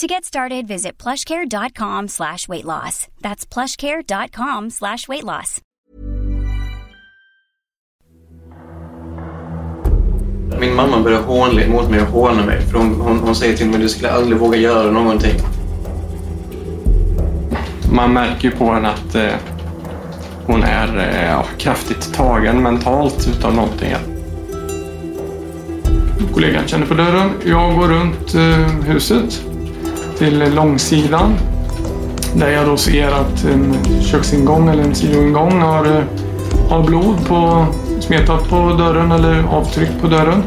To get started, visit plushcare.com slash weight loss. That's plushcare.com slash weight loss. Min mamma börjar hånla mot mig och håna mig. För hon, hon, hon säger till mig att du skulle aldrig våga göra någonting. Man märker ju på henne att eh, hon är eh, kraftigt tagen mentalt utav någonting. Kollegan känner på dörren. Jag går runt eh, huset till långsidan. Där jag då ser att en köksingång eller en sidoingång har, eh, har blod på, smetat på dörren eller avtryck på dörren.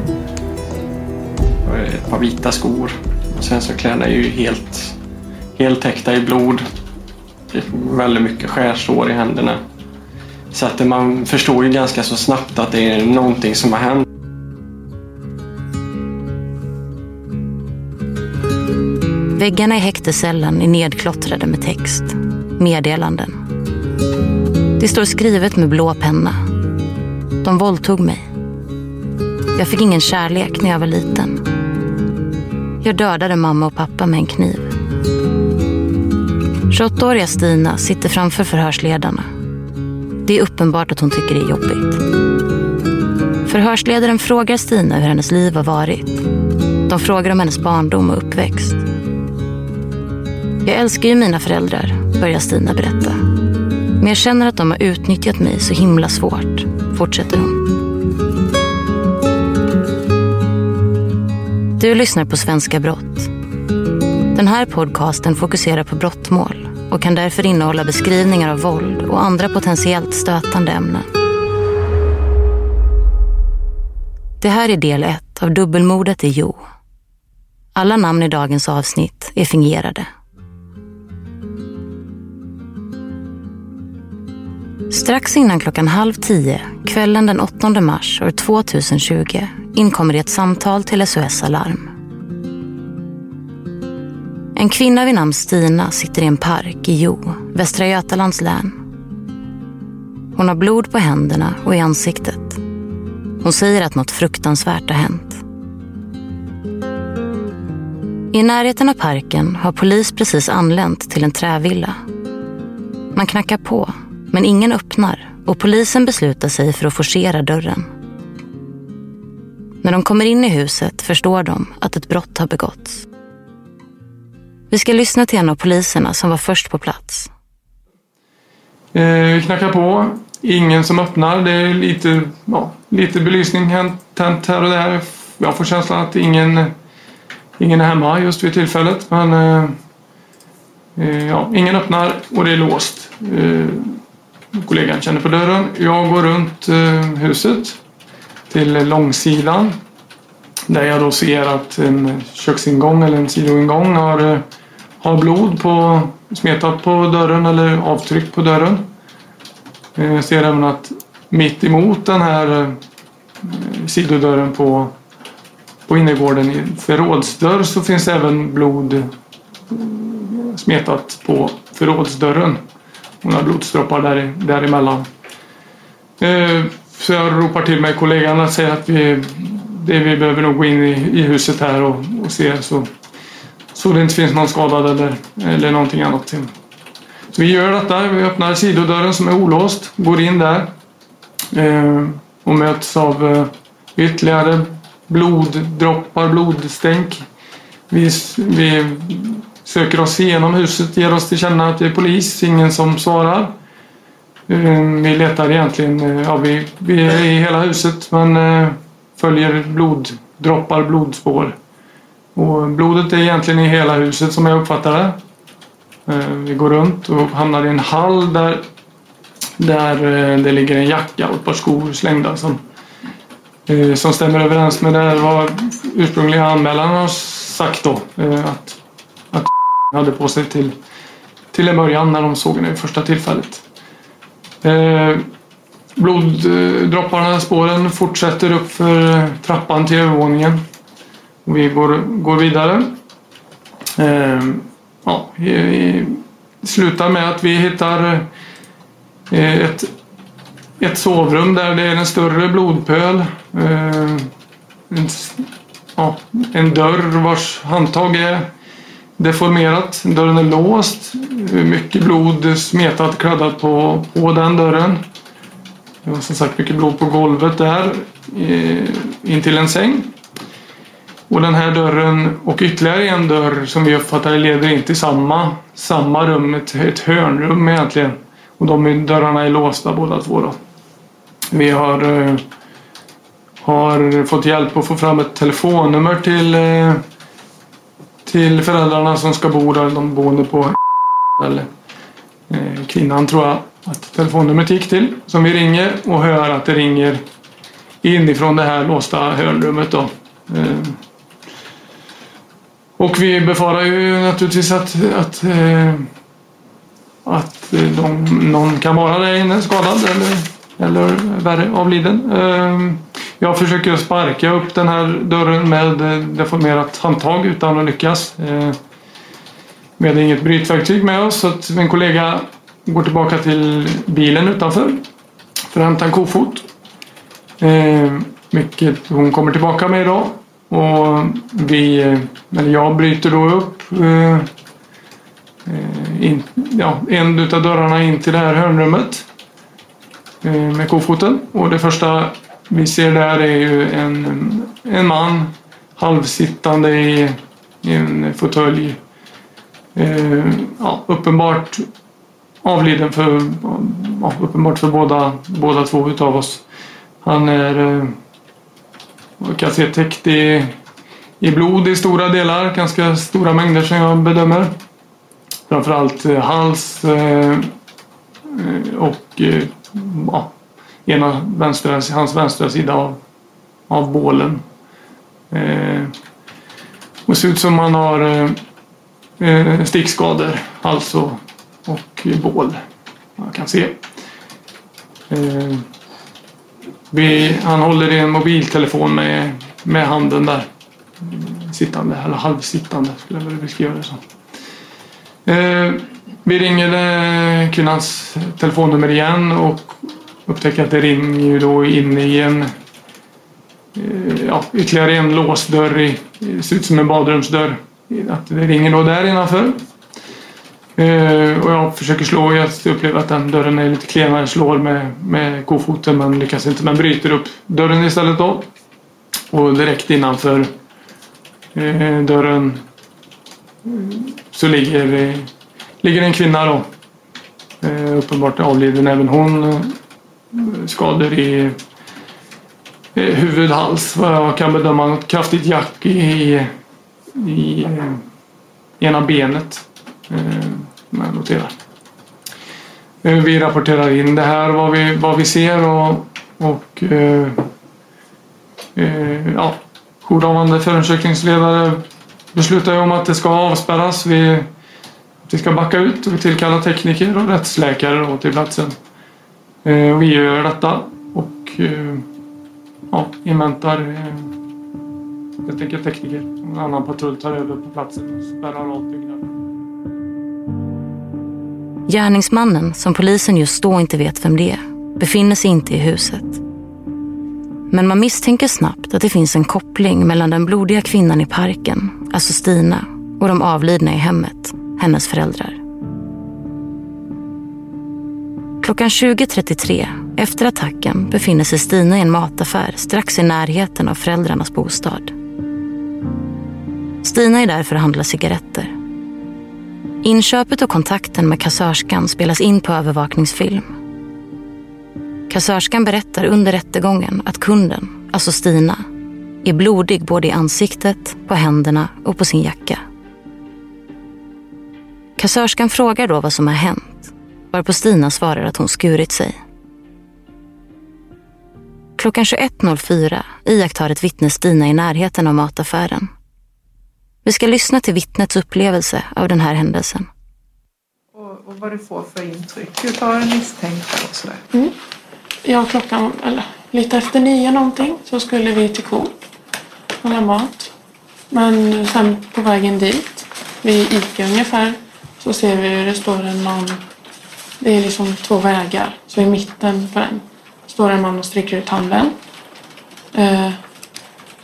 Ett par vita skor. Och sen så kläderna är ju helt, helt täckta i blod. Det är väldigt mycket skärsår i händerna. Så att man förstår ju ganska så snabbt att det är någonting som har hänt. Väggarna i häktescellen är nedklottrade med text. Meddelanden. Det står skrivet med blå penna. De våldtog mig. Jag fick ingen kärlek när jag var liten. Jag dödade mamma och pappa med en kniv. 28-åriga Stina sitter framför förhörsledarna. Det är uppenbart att hon tycker det är jobbigt. Förhörsledaren frågar Stina hur hennes liv har varit. De frågar om hennes barndom och uppväxt. Jag älskar ju mina föräldrar, börjar Stina berätta. Men jag känner att de har utnyttjat mig så himla svårt, fortsätter hon. Du lyssnar på Svenska Brott. Den här podcasten fokuserar på brottmål och kan därför innehålla beskrivningar av våld och andra potentiellt stötande ämnen. Det här är del ett av dubbelmordet i Jo. Alla namn i dagens avsnitt är fingerade. Strax innan klockan halv tio, kvällen den 8 mars år 2020, inkommer det ett samtal till SOS Alarm. En kvinna vid namn Stina sitter i en park i Jo, Västra Götalands län. Hon har blod på händerna och i ansiktet. Hon säger att något fruktansvärt har hänt. I närheten av parken har polis precis anlänt till en trävilla. Man knackar på, men ingen öppnar och polisen beslutar sig för att forcera dörren. När de kommer in i huset förstår de att ett brott har begåtts. Vi ska lyssna till en av poliserna som var först på plats. Eh, Vi knackar på. Ingen som öppnar. Det är lite, ja, lite belysning tänt här och där. Jag får känslan att ingen, ingen är hemma just vid tillfället. Men Eh, eh ja, ingen öppnar och det är låst. Eh, kollegan känner på dörren. Jag går runt eh, huset till långsidan där jag då ser att en köksingång eller en sidoingång har, eh, har blod på, smetat på dörren eller avtryck på dörren. Eh, jag ser även att mitt emot den här sidodörren på, på innergården i förrådsdörr så finns även blod smetat på förrådsdörren. Och några blodsdroppar där, däremellan. Eh, Så jag ropar till mig kollegan och säger att vi, det, vi behöver nog gå in i, i huset här och, och se så, så det inte finns någon skadad eller, eller någonting annat. Så vi gör detta. Vi öppnar sidodörren som är olåst, går in där eh, och möts av eh, ytterligare bloddroppar, blodstänk. Vi, vi söker oss igenom huset, ger oss till känna att det är polis, ingen som svarar. Eh, vi letar egentligen, eh, ja vi, vi är i hela huset men eh, följer bloddroppar, blodspår. Och blodet är egentligen i hela huset som jag uppfattar det. Vi går runt och hamnar i en hall där, där det ligger en jacka och ett par skor slängda som, som stämmer överens med det vad ursprungliga anmälaren har sagt då. att hade på sig till, till en början när de såg henne vid första tillfället. Eh, bloddropparna, spåren fortsätter upp för trappan till övervåningen. Vi går, går vidare. Eh, ja, vi, vi slutar med att vi hittar eh, ett, ett sovrum där det är en större blodpöl. Eh, en, ja, en dörr vars handtag är deformerat. Dörren är låst. Mycket blod smetat, kladdat på, på den dörren. Det var som sagt mycket blod på golvet där eh, intill en säng. Och den här dörren och ytterligare en dörr som vi uppfattar leder in till samma, samma rum, ett, ett hörnrum egentligen. Och de dörrarna är låsta båda två. Då. Vi har, eh, har fått hjälp att få fram ett telefonnummer till, eh, till föräldrarna som ska bo där, de boende på eller eh, kvinnan tror jag att telefonnumret gick till. Som vi ringer och hör att det ringer inifrån det här låsta hörnrummet då. Eh, och vi befarar ju naturligtvis att, att, eh, att de, någon kan vara där inne skadad eller, eller värre avliden. Eh, jag försöker sparka upp den här dörren med eh, deformerat handtag utan att lyckas. Eh, vi hade inget brytverktyg med oss så att min kollega går tillbaka till bilen utanför för att hämta en kofot. Eh, Vilket hon kommer tillbaka med idag. Och vi, eller jag bryter då upp in, ja, en utav dörrarna in till det här hörnrummet med kofoten. Och det första vi ser där är ju en, en man halvsittande i, i en fåtölj. Eh, ja, uppenbart avliden för, ja, uppenbart för båda, båda två utav oss. Han är eh, kan se täckt i, i blod i stora delar, ganska stora mängder som jag bedömer. Framförallt eh, hals eh, eh, och eh, ja, ena vänstra, hans vänstra sida av, av bålen. Eh, och ser ut som han har eh, eh, stickskador, hals och, och bål. Man kan se. Eh, vi, han håller i en mobiltelefon med, med handen där. Sittande, eller halvsittande skulle jag vilja beskriva det som. Eh, vi ringer eh, kvinnans telefonnummer igen och upptäcker att det ringer ju då inne i en eh, ja, ytterligare en låsdörr. I, det ser ut som en badrumsdörr. Att det ringer då där innanför. Eh, och jag försöker slå. Jag upplever att den dörren är lite klenare. Jag slår med, med kofoten men lyckas inte. Men bryter upp dörren istället då. Och direkt innanför eh, dörren så ligger, ligger en kvinna då. Uppenbart avliden även hon. Skador i eh, huvud, hals. Vad jag kan bedöma. Något kraftigt jack i, i eh, ena benet. Eh, jag noterar. Vi rapporterar in det här, vad vi, vad vi ser och, och eh, eh, ja, jourhavande förundersökningsledare beslutar om att det ska avspärras. Vi, vi ska backa ut och tillkalla tekniker och rättsläkare då till platsen. Eh, vi gör detta och eh, ja, inväntar eh, helt enkelt tekniker. En annan patrull tar över på platsen och spärrar av byggnaden. Gärningsmannen, som polisen just då inte vet vem det är, befinner sig inte i huset. Men man misstänker snabbt att det finns en koppling mellan den blodiga kvinnan i parken, alltså Stina, och de avlidna i hemmet, hennes föräldrar. Klockan 20.33, efter attacken, befinner sig Stina i en mataffär strax i närheten av föräldrarnas bostad. Stina är där för att handla cigaretter. Inköpet och kontakten med kassörskan spelas in på övervakningsfilm. Kassörskan berättar under rättegången att kunden, alltså Stina, är blodig både i ansiktet, på händerna och på sin jacka. Kassörskan frågar då vad som har hänt, varpå Stina svarar att hon skurit sig. Klockan 21.04 iakttar ett vittne Stina i närheten av mataffären. Vi ska lyssna till vittnets upplevelse av den här händelsen. Och, och vad du får för intryck utav den misstänkta och sådär. Mm. Ja, klockan, eller lite efter nio någonting, så skulle vi till Coop och handla mat. Men sen på vägen dit, vid Ica ungefär, så ser vi hur det står en man. Det är liksom två vägar, så i mitten på den står en man och sträcker ut handen. Eh,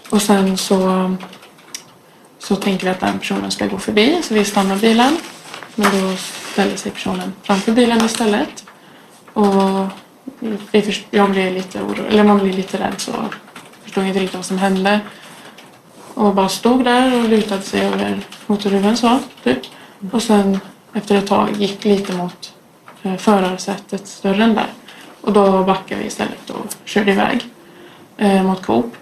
och sen så, så tänker vi att den personen ska gå förbi, så vi stannar bilen. Men då ställer sig personen framför bilen istället. Och vi först- jag blir lite orolig, eller man blir lite rädd så förstod inte riktigt vad som hände. Och bara stod där och lutade sig över motorhuven så, typ. Och sen efter ett tag gick lite mot Eh, förarsätet, dörren där. Och då backade vi istället och körde iväg eh, mot Coop.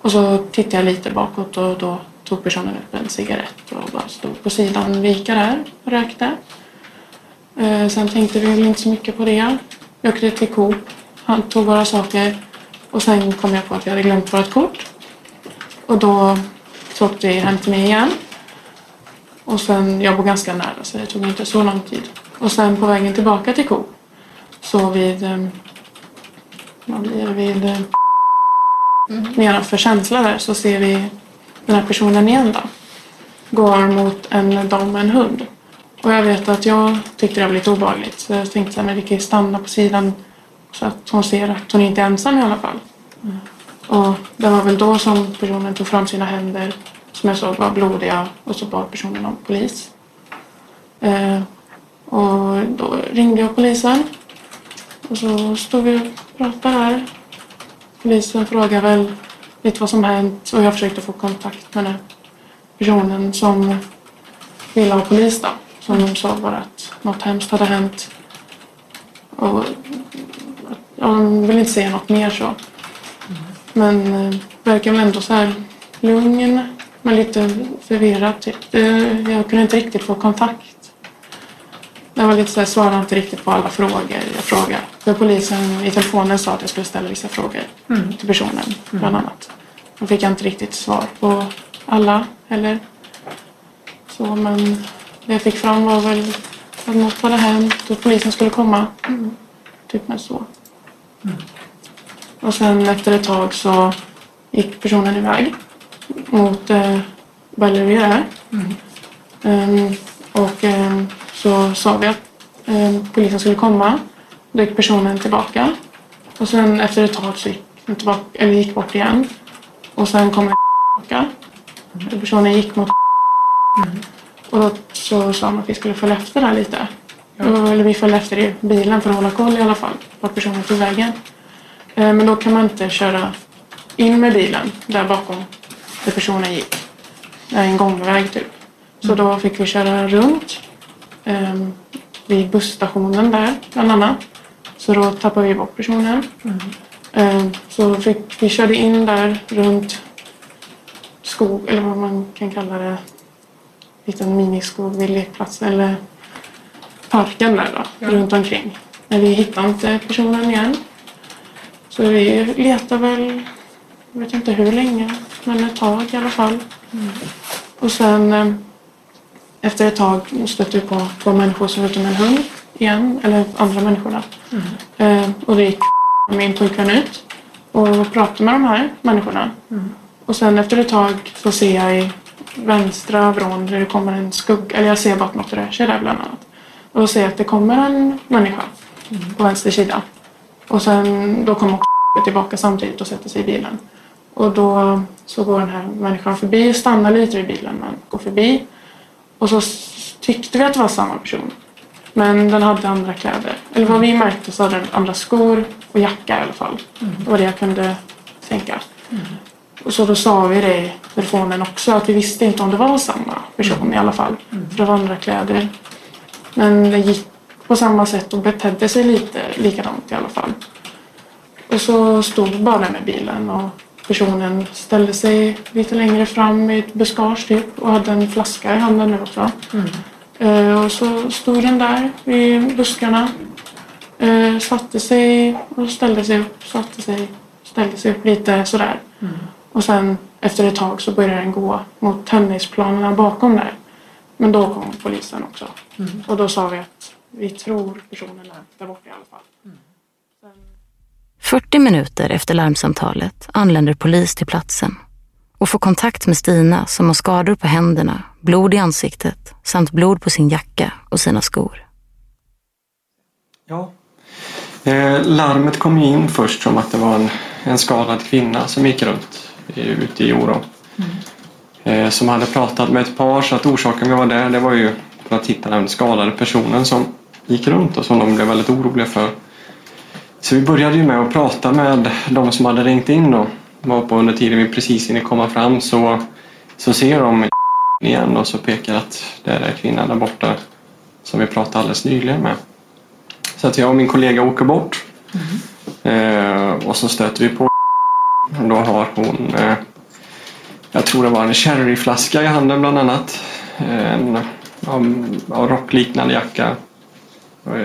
Och så tittade jag lite bakåt och då tog personen upp en cigarett och bara stod på sidan vika där och rökte. Eh, sen tänkte vi väl inte så mycket på det. Vi åkte till Coop, han tog våra saker och sen kom jag på att vi hade glömt vårt kort. Och då så åkte vi hem till mig igen. Och sen, jag bor ganska nära så det tog inte så lång tid. Och sen på vägen tillbaka till Coop så vid, eh, vad blir det, vid eh, nedanför känsla där så ser vi den här personen igen då. Går mot en dam med en hund. Och jag vet att jag tyckte det var lite obehagligt. Så jag tänkte att vi kan stanna på sidan så att hon ser att hon inte är ensam i alla fall. Och det var väl då som personen tog fram sina händer som jag såg var blodiga och så bad personen om polis. Eh, och då ringde jag polisen. Och så stod vi och pratade här. Polisen frågade väl lite vad som hänt och jag försökte få kontakt med den personen som ville ha polis då. Som de sa bara att något hemskt hade hänt. Och ja, de ville inte säga något mer så. Men eh, verkar väl ändå så här lugn men lite förvirrad typ. Eh, jag kunde inte riktigt få kontakt. Jag var lite så här, svarade inte riktigt på alla frågor jag frågade. För polisen i telefonen sa att jag skulle ställa vissa frågor Mm. till personen bland annat. Då fick jag inte riktigt svar på alla heller. Så men det jag fick fram var väl att något hade hänt och polisen skulle komma. Typ med så. Och sen efter ett tag så gick personen iväg mot eh, Bellevue där. Ehm, och ehm, så sa vi att ehm, polisen skulle komma. Då gick personen tillbaka. Och sen efter ett tag så gick den tillbaka, eller gick bort igen. Och sen kom den tillbaka. Och Personen gick mot Och då så sa de att vi skulle följa efter där lite. Eller vi följde efter i bilen för att hålla koll i alla fall. Vart personen tog vägen. Eh, Men då kan man inte köra in med bilen där bakom där personen gick. Det är en gångväg typ. Så då fick vi köra runt eh, vid busstationen där bland annat. Så då tappade vi bort personen. Eh, så fick, vi körde in där runt skog, eller vad man kan kalla det. Liten miniskog vid lekplatsen. Eller parken där då, runt omkring. Men vi hittade inte personen igen. Så vi letar väl, jag vet inte hur länge, men ett tag i alla fall. Och sen eh, efter ett tag stötte vi på två människor som var ute med en hund igen, eller andra människor då. Eh, och då gick min pojkvän ut och pratade med de här människorna. Och sen efter ett tag så ser jag i vänstra vrån hur det kommer en skugga, eller jag ser bara att något rör sig där bland annat. Och då ser jag att det kommer en människa på vänster sida. Och sen då kommer också tillbaka samtidigt och sätter sig i bilen. Och då så går den här människan förbi, stannar lite vid bilen men går förbi. Och så tyckte vi att det var samma person. Men den hade andra kläder. Eller vad vi märkte så hade den andra skor och jacka i alla fall. Det var det jag kunde tänka. Och så då sa vi det i telefonen också att vi visste inte om det var samma person i alla fall. För det var andra kläder. Men det gick på samma sätt och betedde sig lite likadant i alla fall. Och så stod bara den i bilen och personen ställde sig lite längre fram i ett buskage typ och hade en flaska i handen nu också. Eh, och så stod den där i buskarna. Eh, satte sig och ställde sig upp, satte sig, ställde sig upp lite sådär. Och sen efter ett tag så började den gå mot tennisplanerna bakom där. Men då kom polisen också. Och då sa vi att vi tror personen är där borta i alla fall. 40 minuter efter larmsamtalet anländer polis till platsen och får kontakt med Stina som har skador på händerna, blod i ansiktet samt blod på sin jacka och sina skor. Ja. Eh, larmet kom ju in först som att det var en, en skadad kvinna som gick runt i, ute i Oro. Eh, som hade pratat med ett par så att orsaken vi var där det var ju för att hitta den skadade personen som gick runt och som de blev väldigt oroliga för. Så vi började ju med att prata med de som hade ringt in då. var på under tiden vi precis hinner komma fram så, så ser de igen och så pekar att det är kvinnan där borta som vi pratade alldeles nyligen med. Så att jag och min kollega åker bort. Eh, och så stöter vi på och Då har hon, eh, jag tror det var en sherryflaska i handen bland annat. En ja, ja, rockliknande jacka.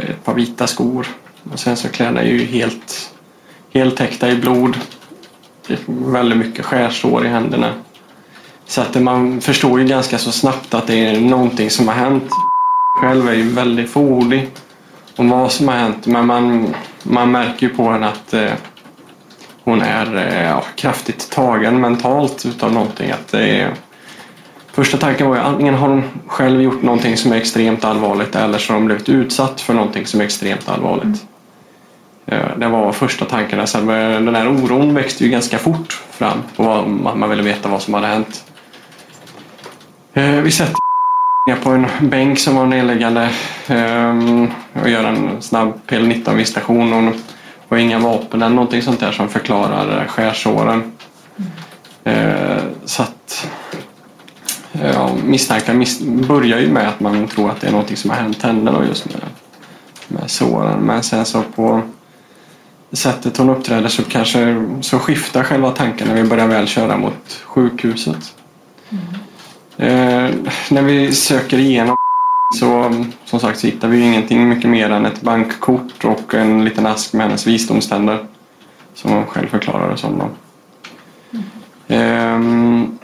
Ett par vita skor. Och sen så kläderna är ju helt, helt täckta i blod. Det är väldigt mycket skärsår i händerna. Så att man förstår ju ganska så snabbt att det är någonting som har hänt. Själv är ju väldigt fåordig om vad som har hänt men man, man märker ju på henne att eh, hon är eh, ja, kraftigt tagen mentalt utav någonting. Att det är, första tanken var ju antingen har hon själv gjort någonting som är extremt allvarligt eller så har hon blivit utsatt för någonting som är extremt allvarligt. Mm. Eh, det var första tankarna. Sen den här oron växte ju ganska fort fram och man ville veta vad som hade hänt. Eh, vi sätter på en bänk som var nedliggande ehm, och gör en snabb PL19-visitation. Hon har inga vapen eller någonting sånt där som förklarar eh, skärsåren. Så att ja, misstankar mis börjar ju med att man tror att det är någonting som har hänt henne då just med, med såren. Men sen så på sättet hon uppträder så kanske så skiftar själva tanken när vi börjar väl köra mot sjukhuset. Eh, när vi söker igenom så som sagt så hittar vi ju ingenting mycket mer än ett bankkort och en liten ask med hennes visdomständer. Som hon själv förklarar det som. Då. Ehm,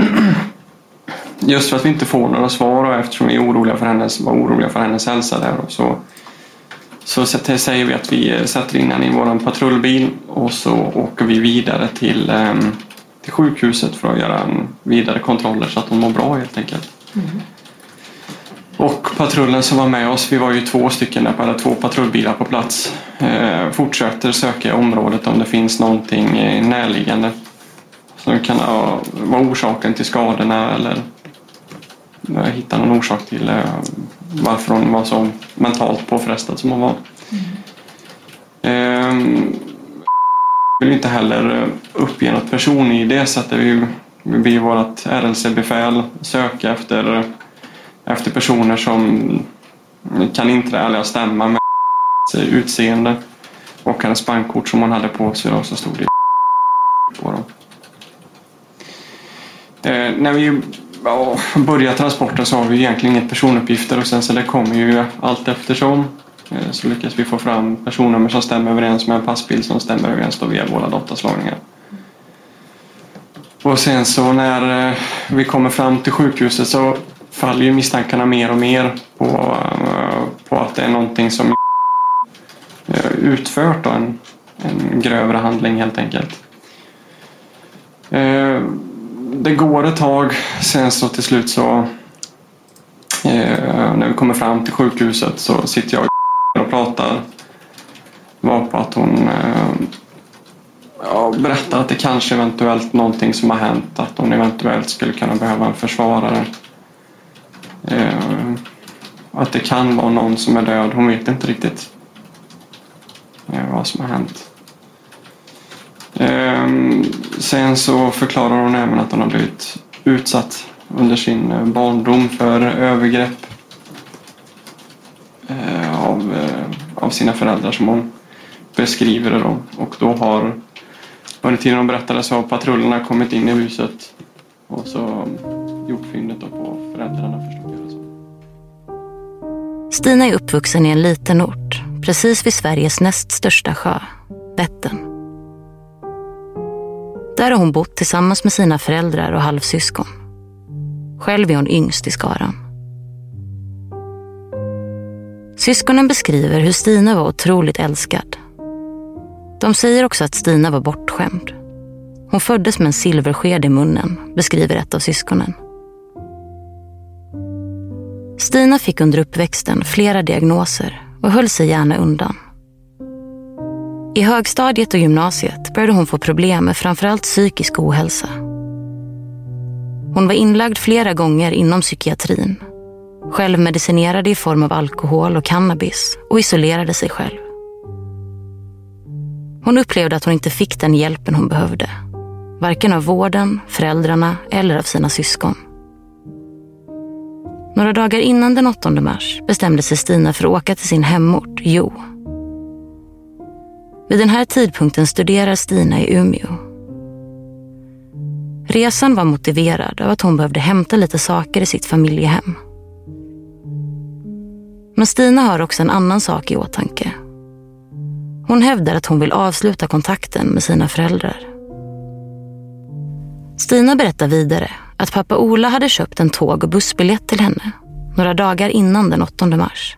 just för att vi inte får några svar och eftersom vi är oroliga för hennes, var oroliga för hennes hälsa där så, så säger vi att vi sätter in henne i vår patrullbil och så åker vi vidare till, ehm, till sjukhuset för att göra en vidare kontroller så att hon mår bra helt enkelt. Och patrullen som var med oss, vi var ju två stycken där, eller två patrullbilar på plats, eh, fortsätter söka i området om det finns någonting eh, närliggande som kan vara orsaken till skadorna eller eh, hitta någon orsak till eh, varför hon var så mentalt påfrestad som hon var. Ehm, vill inte heller eh, uppge något person-id så att det vi, vi ber vårt RLC-befäl söka efter, eh, efter personer som kan inträda eller stämma med utseende och hennes bankkort som hon hade på sig då, så stod det på dem. Eh, när vi ja, börjar transporten så har vi egentligen inget personuppgifter och sen så det kommer ju allt eftersom. Eh, så lyckas vi få fram personnummer som stämmer överens med en passbild som stämmer överens då via våra dataslagningar. Och sen så när eh, vi kommer fram till sjukhuset så faller ju misstankarna mer och mer på, eh, på att det är någonting som utfört då, en, en grövre handling helt enkelt. Det går ett tag, sen så till slut så eh, när vi kommer fram till sjukhuset så sitter jag och pratar varpå att hon eh, ja, berättar att det kanske eventuellt någonting som har hänt. Att hon eventuellt skulle kunna behöva en försvarare. Eh, att det kan vara någon som är död. Hon vet inte riktigt eh, vad som har hänt. Ehm, sen så förklarar hon även att hon har blivit utsatt under sin eh, barndom för övergrepp eh, av, eh, av sina föräldrar som hon beskriver det då. Och då har under tiden hon berättade så har patrullerna kommit in i huset och så gjort fyndet på föräldrarna förstod jag så. Stina är uppvuxen i en liten ort precis vid Sveriges näst största sjö, Vättern. Där har hon bott tillsammans med sina föräldrar och halvsyskon. Själv är hon yngst i skaran. Syskonen beskriver hur Stina var otroligt älskad de säger också att Stina var bortskämd. Hon föddes med en silversked i munnen, beskriver ett av syskonen. Stina fick under uppväxten flera diagnoser och höll sig gärna undan. I högstadiet och gymnasiet började hon få problem med framförallt psykisk ohälsa. Hon var inlagd flera gånger inom psykiatrin. Självmedicinerade i form av alkohol och cannabis och isolerade sig själv. Hon upplevde att hon inte fick den hjälpen hon behövde. Varken av vården, föräldrarna eller av sina syskon. Några dagar innan den 8 mars bestämde sig Stina för att åka till sin hemort, Jo. Vid den här tidpunkten studerar Stina i Umeå. Resan var motiverad av att hon behövde hämta lite saker i sitt familjehem. Men Stina har också en annan sak i åtanke hon hävdar att hon vill avsluta kontakten med sina föräldrar. Stina berättar vidare att pappa Ola hade köpt en tåg och bussbiljett till henne några dagar innan den 8 mars.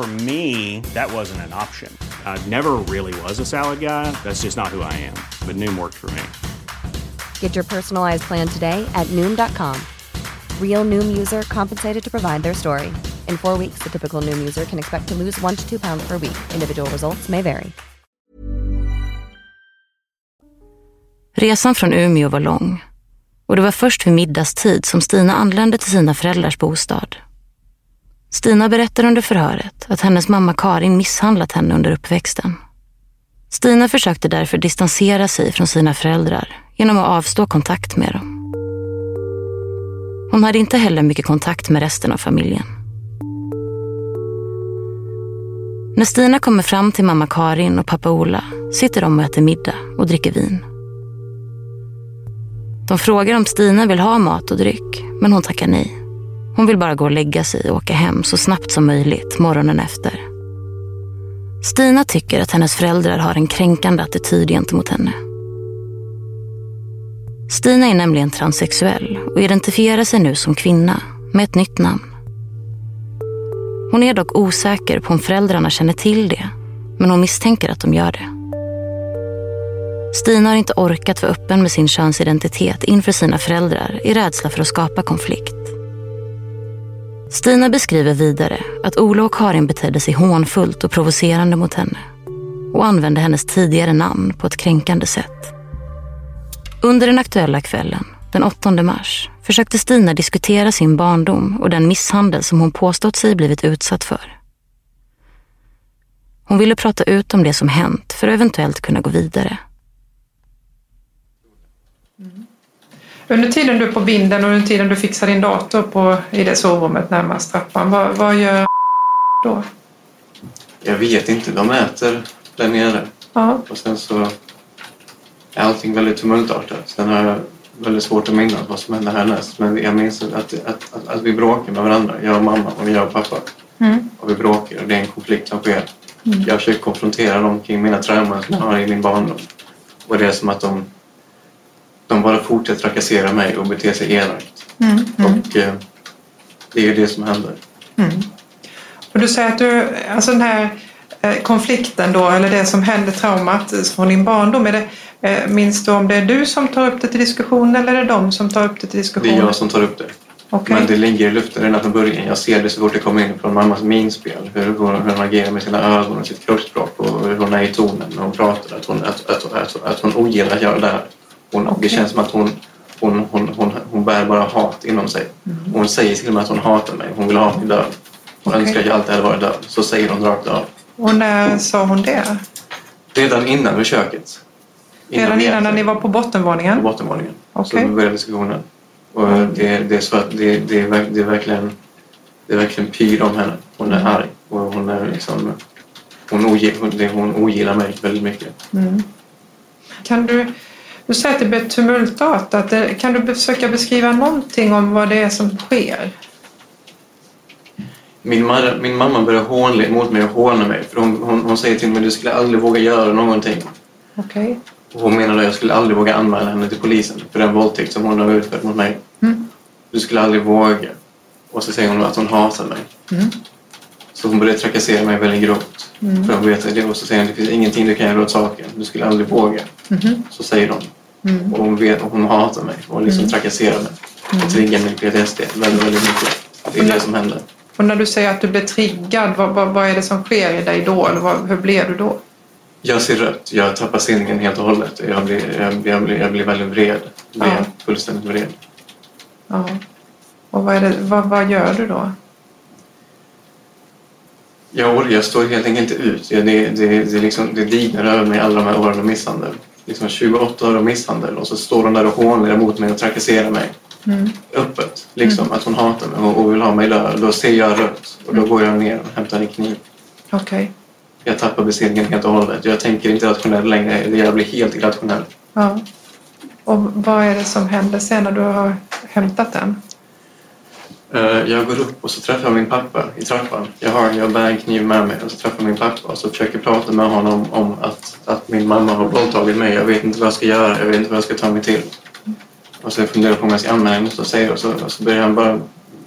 For me, that wasn't an option. I never really was a salad guy. That's just not who I am. But Noom worked for me. Get your personalized plan today at Noom.com. Real Noom user compensated to provide their story. In four weeks, the typical Noom user can expect to lose one to two pounds per week. Individual results may vary. Resan från Umeå var lång och det var först vid middagstid som Stina anlände till sina föräldrars bostad. Stina berättar under förhöret att hennes mamma Karin misshandlat henne under uppväxten. Stina försökte därför distansera sig från sina föräldrar genom att avstå kontakt med dem. Hon hade inte heller mycket kontakt med resten av familjen. När Stina kommer fram till mamma Karin och pappa Ola sitter de och äter middag och dricker vin. De frågar om Stina vill ha mat och dryck, men hon tackar nej. Hon vill bara gå och lägga sig och åka hem så snabbt som möjligt morgonen efter. Stina tycker att hennes föräldrar har en kränkande attityd gentemot henne. Stina är nämligen transsexuell och identifierar sig nu som kvinna med ett nytt namn. Hon är dock osäker på om föräldrarna känner till det, men hon misstänker att de gör det. Stina har inte orkat vara öppen med sin könsidentitet inför sina föräldrar i rädsla för att skapa konflikt. Stina beskriver vidare att Ola och Karin betedde sig hånfullt och provocerande mot henne och använde hennes tidigare namn på ett kränkande sätt. Under den aktuella kvällen, den 8 mars, försökte Stina diskutera sin barndom och den misshandel som hon påstått sig blivit utsatt för. Hon ville prata ut om det som hänt för att eventuellt kunna gå vidare. Under tiden du är på binden och under tiden du fixar din dator på, i det sovrummet närmast trappan, vad, vad gör då? Jag vet inte. De äter där nere. Ja. Och sen så är allting väldigt tumultartat. Sen har jag väldigt svårt att minnas vad som hände härnäst. Men jag minns att, att, att, att vi bråkar med varandra. Jag och mamma och jag och pappa. Mm. Och vi bråkar och det är en konflikt som sker. Mm. Jag försöker konfrontera dem kring mina trauman som jag har i min barndom. Och det är som att de, de bara fortsätter trakassera mig och bete sig elakt. Mm. Mm. Och eh, det är ju det som händer. Mm. Och du säger att du, alltså den här eh, konflikten då, eller det som hände, traumat från din barndom, är det, eh, minns du om det är du som tar upp det till diskussion eller är det de som tar upp det till Det diskussion? är jag som tar upp det. Okej. Men det ligger i luften redan från början. Jag ser det så fort det kommer in från mammas minspel. Hur hon, hur hon agerar med sina ögon och sitt kroppsspråk och hur hon är i tonen när hon pratar. Att hon, att, att, att, att hon ogillar att göra det här. Hon, Det känns som att hon, hon, hon, hon, hon bär bara hat inom sig. Hon säger till och med att hon hatar mig. Hon vill ha mig död. Hon Okej. önskar att jag alltid hade varit död. Så säger hon rakt av. Och när sa hon det? Redan innan vid köket. Redan vi innan när ni var på bottenvåningen? på bottenvåningen. Okej. Så började diskussionen. Och det, det, är så att det, det, är, det är verkligen det är verkligen pyr om henne. Hon är arg och hon är liksom hon, ogillar, hon ogillar mig väldigt mycket. Mm. Kan du, du säger att det blir tumultartat. Kan du försöka beskriva någonting om vad det är som sker? Min, mamma, min mamma börjar hånla mot mig och håna mig för hon, hon, hon säger till mig du skulle aldrig våga göra någonting. Okej. Och hon menar att jag skulle aldrig våga anmäla henne till polisen för den våldtäkt som hon har utfört mot mig. Mm. Du skulle aldrig våga. Och så säger hon att hon hatar mig. Mm. Så hon börjar trakassera mig väldigt grovt. Mm. För vet det och så säger hon det finns ingenting du kan göra åt saken. Du skulle aldrig våga. Mhm. Så säger hon. Mm. Och hon, vet, och hon hatar mig och liksom Mm. trakasserar mig. Mm. Och triggar min PTSD väldigt, väldigt mycket. Det är det som händer. Och när du säger att du blir triggad, vad, vad, vad är det som sker i dig då? Eller vad, hur blir du då? Jag ser rött. Jag tappar sinningen helt och hållet. Jag blir, jag, jag, blir, jag blir väldigt vred. Jag blir Ja. fullständigt vred. Ja. Och vad, är det, vad, vad gör du då? Jag, jag står helt enkelt inte ut. Jag, det, det, det, liksom, det dignar över mig alla de här åren av misshandel. Liksom 28 år av misshandel och så står hon där och hånlar emot mig och trakasserar mig. Mm. Öppet. Liksom att hon hatar mig och, och vill ha mig död. Då ser jag rött och då går jag ner och hämtar en kniv. Okej. Jag tappar besinningen helt och hållet. Jag tänker inte rationellt längre. Jag blir helt irrationell. Ja. Och vad är det som händer sen när du har hämtat den? Eh, Jag går upp och så träffar jag min pappa i trappan. Jag, har, jag bär en kniv med mig och så träffar jag min pappa och så försöker prata med honom om att, att min mamma har våldtagit mig. Jag vet inte vad jag ska göra. Jag vet inte vad jag ska ta mig till. Och så funderar jag på om jag ska anmäla henne och säga och så, och så börjar han bara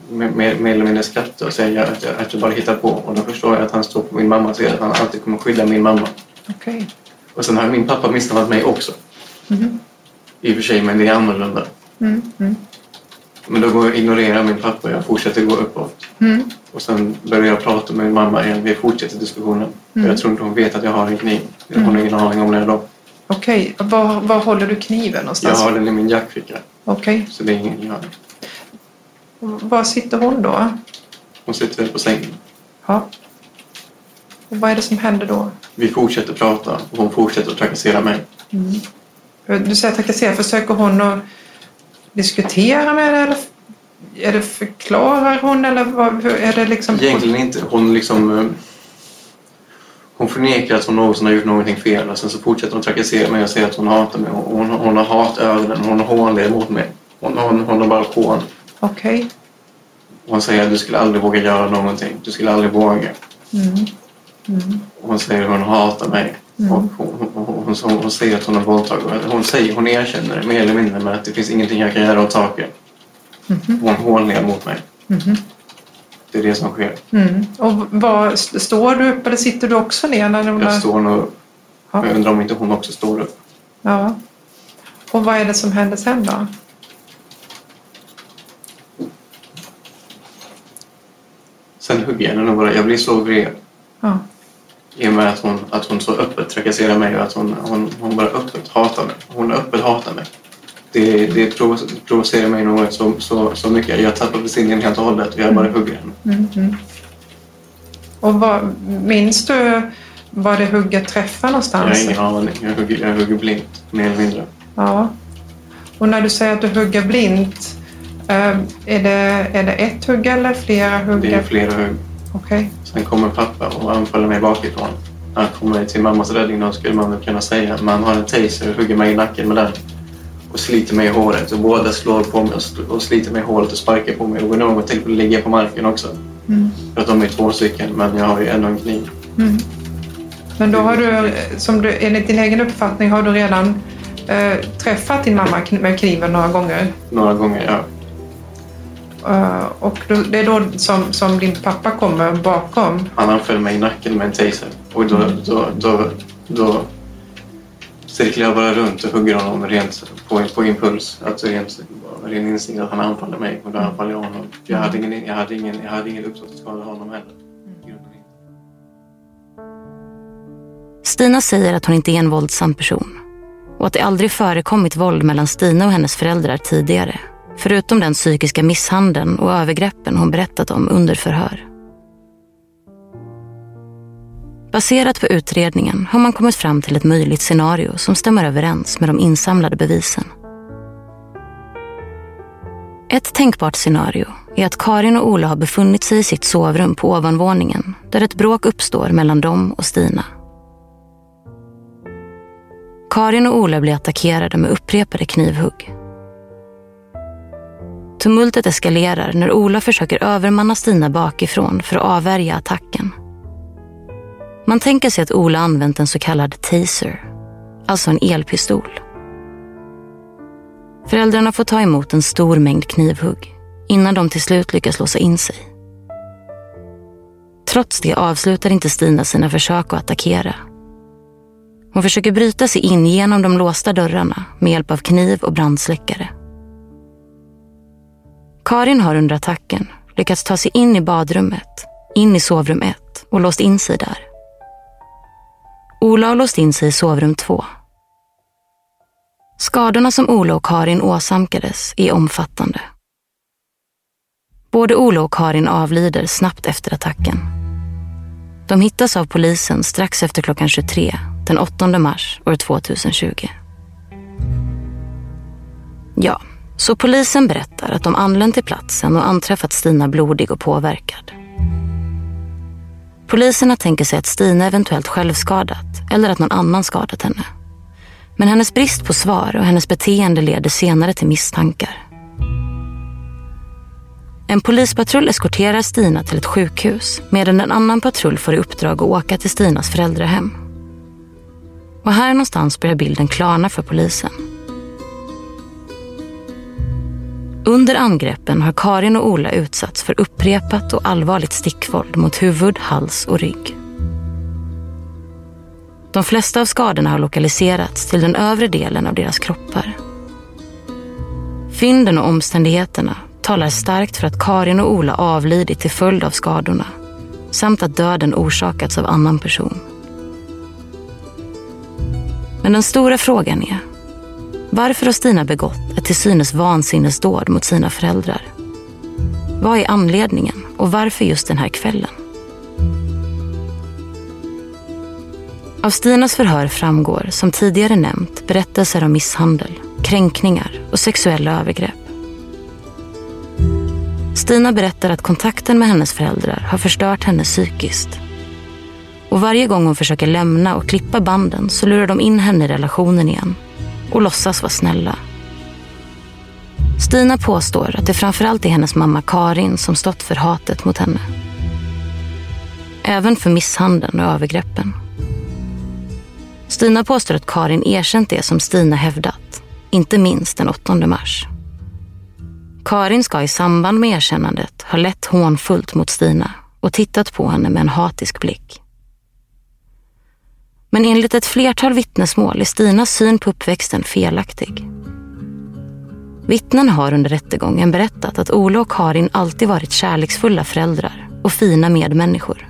mer, eller mindre skratta och säga att jag, att jag bara hittar på. Och då förstår jag att han står på min mammas sida. Att han alltid kommer skydda min mamma. Okej. Och sen har min pappa misshandlat mig också. Mhm. I och för sig, men det är annorlunda. Mm. Mm. Men då går jag ignorerar min pappa och jag fortsätter gå uppåt. Mm. Och sen börjar jag prata med min mamma igen. Vi fortsätter diskussionen. Mm. Jag tror inte hon vet att jag har en kniv. Mm. har ingen aning om när då. Okej. Var, var håller du kniven Jag någonstans? har den i min jackficka. Okej. Så det är ingen jag. Var sitter hon då? Hon sitter på sängen. Ja. Och vad är det som händer då? Vi fortsätter prata och hon fortsätter att trakassera mig. Mm. Du säger trakassera. Försöker hon att diskutera med dig? Eller är det förklarar hon? Eller vad, är det liksom... Egentligen inte. Hon liksom... eh, hon förnekar att hon någonsin har gjort någonting fel och sen så fortsätter hon trakassera mig och säger att hon hatar mig. Hon, hon har hatögonen och hon har hånled mot mig. Hon, hon, hon har bara hån. Okej. Hon säger att du skulle aldrig våga göra någonting. Du skulle aldrig våga. Mm. Mm. Hon säger att hon hatar mig. Mm. Hon, hon, hon, hon, hon säger att hon har våldtagit. Hon säger, hon erkänner det mer eller mindre men att det finns ingenting jag kan göra åt saken. Mhm. Hon hånler mot mig. Mhm. Det är det som sker. Mm. Och vad, st- står du upp eller sitter du också ner? När de Jag står nog upp. Ja. Jag undrar om inte hon också står upp. Ja. Och vad är det som händer sen då? Sen hugger jag henne bara. Jag blir så vred. Ja. I och med att hon, att hon så öppet trakasserar mig och att hon, hon, hon bara öppet hatar mig. Hon öppet hatar mig. Det, det provo- provocerar mig något så, så, så mycket. Jag tappar besinningen helt och hållet och jag bara hugger henne. Mm. Mm. Och vad, minns du var det hugget träffar Jag någonstans? har ingen aning. Jag hugger, jag hugger blint, mer eller mindre. Ja. Och när du säger att du hugger blint, eh, är, det, är det ett hugg eller flera hugg? Det är flera hugg. Okej. Sen kommer pappa och anfaller mig bakifrån. Han kommer till mammas räddning då skulle man väl kunna säga. Men han har en taser och hugger mig i nacken med den. Och sliter mig i håret. Och båda slår på mig och sl- och sliter mig i håret och sparkar på mig. Och vid något tillfälle ligger jag på marken också. Mm. För att de är två stycken men jag har ju ändå en kniv. Mm. Men då har du, som du, enligt din egen uppfattning, har du redan eh, träffat din mamma med kniven några gånger? Några gånger, ja. Eh, och då, det är då som, som din pappa kommer bakom? Han anföll mig i nacken med en taser. Och då, då, då, då cirklar jag bara runt och hugger honom rent på, på impuls. Alltså rent, ren instinkt att han anfaller mig och då anfaller jag honom. Jag hade ingen, jag hade ingen, jag hade ingen uppsåt att skada honom heller. Stina säger att hon inte är en våldsam person och att det aldrig förekommit våld mellan Stina och hennes föräldrar tidigare. Förutom den psykiska misshandeln och övergreppen hon berättat om under förhör. Baserat på utredningen har man kommit fram till ett möjligt scenario som stämmer överens med de insamlade bevisen. Ett tänkbart scenario är att Karin och Ola har befunnit sig i sitt sovrum på ovanvåningen där ett bråk uppstår mellan dem och Stina. Karin och Ola blir attackerade med upprepade knivhugg. Tumultet eskalerar när Ola försöker övermanna Stina bakifrån för att avvärja attacken. Man tänker sig att Ola använt en så kallad taser, alltså en elpistol. Föräldrarna får ta emot en stor mängd knivhugg innan de till slut lyckas låsa in sig. Trots det avslutar inte Stina sina försök att attackera. Hon försöker bryta sig in genom de låsta dörrarna med hjälp av kniv och brandsläckare. Karin har under attacken lyckats ta sig in i badrummet, in i sovrum 1 och låst in sig där. Ola har låst in sig i sovrum 2. Skadorna som Ola och Karin åsamkades är omfattande. Både Ola och Karin avlider snabbt efter attacken. De hittas av polisen strax efter klockan 23 den 8 mars år 2020. Ja, så polisen berättar att de anlänt till platsen och anträffat Stina blodig och påverkad. Poliserna tänker sig att Stina eventuellt självskadat eller att någon annan skadat henne. Men hennes brist på svar och hennes beteende leder senare till misstankar. En polispatrull eskorterar Stina till ett sjukhus medan en annan patrull får i uppdrag att åka till Stinas föräldrahem. Och här någonstans börjar bilden klarna för polisen. Under angreppen har Karin och Ola utsatts för upprepat och allvarligt stickvåld mot huvud, hals och rygg. De flesta av skadorna har lokaliserats till den övre delen av deras kroppar. Fynden och omständigheterna talar starkt för att Karin och Ola avlidit till följd av skadorna samt att döden orsakats av annan person. Men den stora frågan är varför har Stina begått ett till synes vansinnesdåd mot sina föräldrar? Vad är anledningen och varför just den här kvällen? Av Stinas förhör framgår, som tidigare nämnt, berättelser om misshandel, kränkningar och sexuella övergrepp. Stina berättar att kontakten med hennes föräldrar har förstört henne psykiskt. Och varje gång hon försöker lämna och klippa banden så lurar de in henne i relationen igen och låtsas vara snälla. Stina påstår att det framförallt är hennes mamma Karin som stått för hatet mot henne. Även för misshandeln och övergreppen. Stina påstår att Karin erkänt det som Stina hävdat, inte minst den 8 mars. Karin ska i samband med erkännandet ha lett hånfullt mot Stina och tittat på henne med en hatisk blick. Men enligt ett flertal vittnesmål är Stinas syn på uppväxten felaktig. Vittnen har under rättegången berättat att Ola och Karin alltid varit kärleksfulla föräldrar och fina medmänniskor.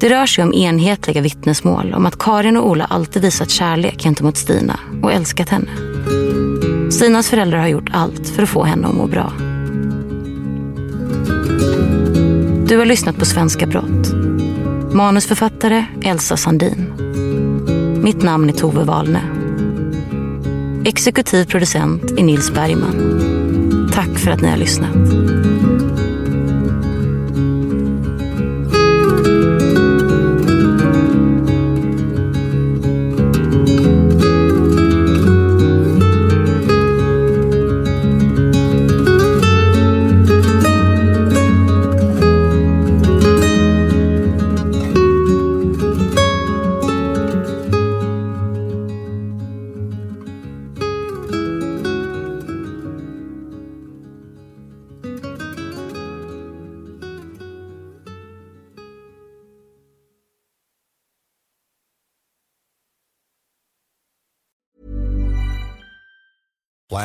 Det rör sig om enhetliga vittnesmål om att Karin och Ola alltid visat kärlek gentemot Stina och älskat henne. Stinas föräldrar har gjort allt för att få henne att må bra. Du har lyssnat på Svenska brott. Manusförfattare Elsa Sandin. Mitt namn är Tove Wahlne. Exekutiv producent är Nils Bergman. Tack för att ni har lyssnat.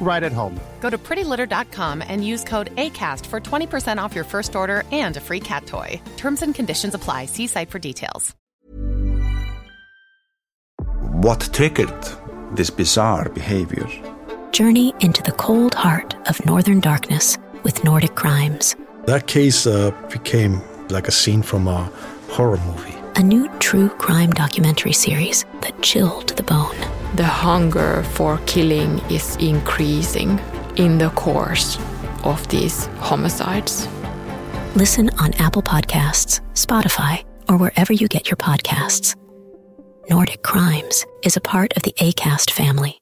right at home. Go to prettylitter.com and use code ACAST for 20% off your first order and a free cat toy. Terms and conditions apply. See site for details. What triggered this bizarre behavior? Journey into the cold heart of northern darkness with Nordic crimes. That case uh, became like a scene from a horror movie. A new true crime documentary series that chilled the bone. The hunger for killing is increasing in the course of these homicides. Listen on Apple Podcasts, Spotify, or wherever you get your podcasts. Nordic Crimes is a part of the ACAST family.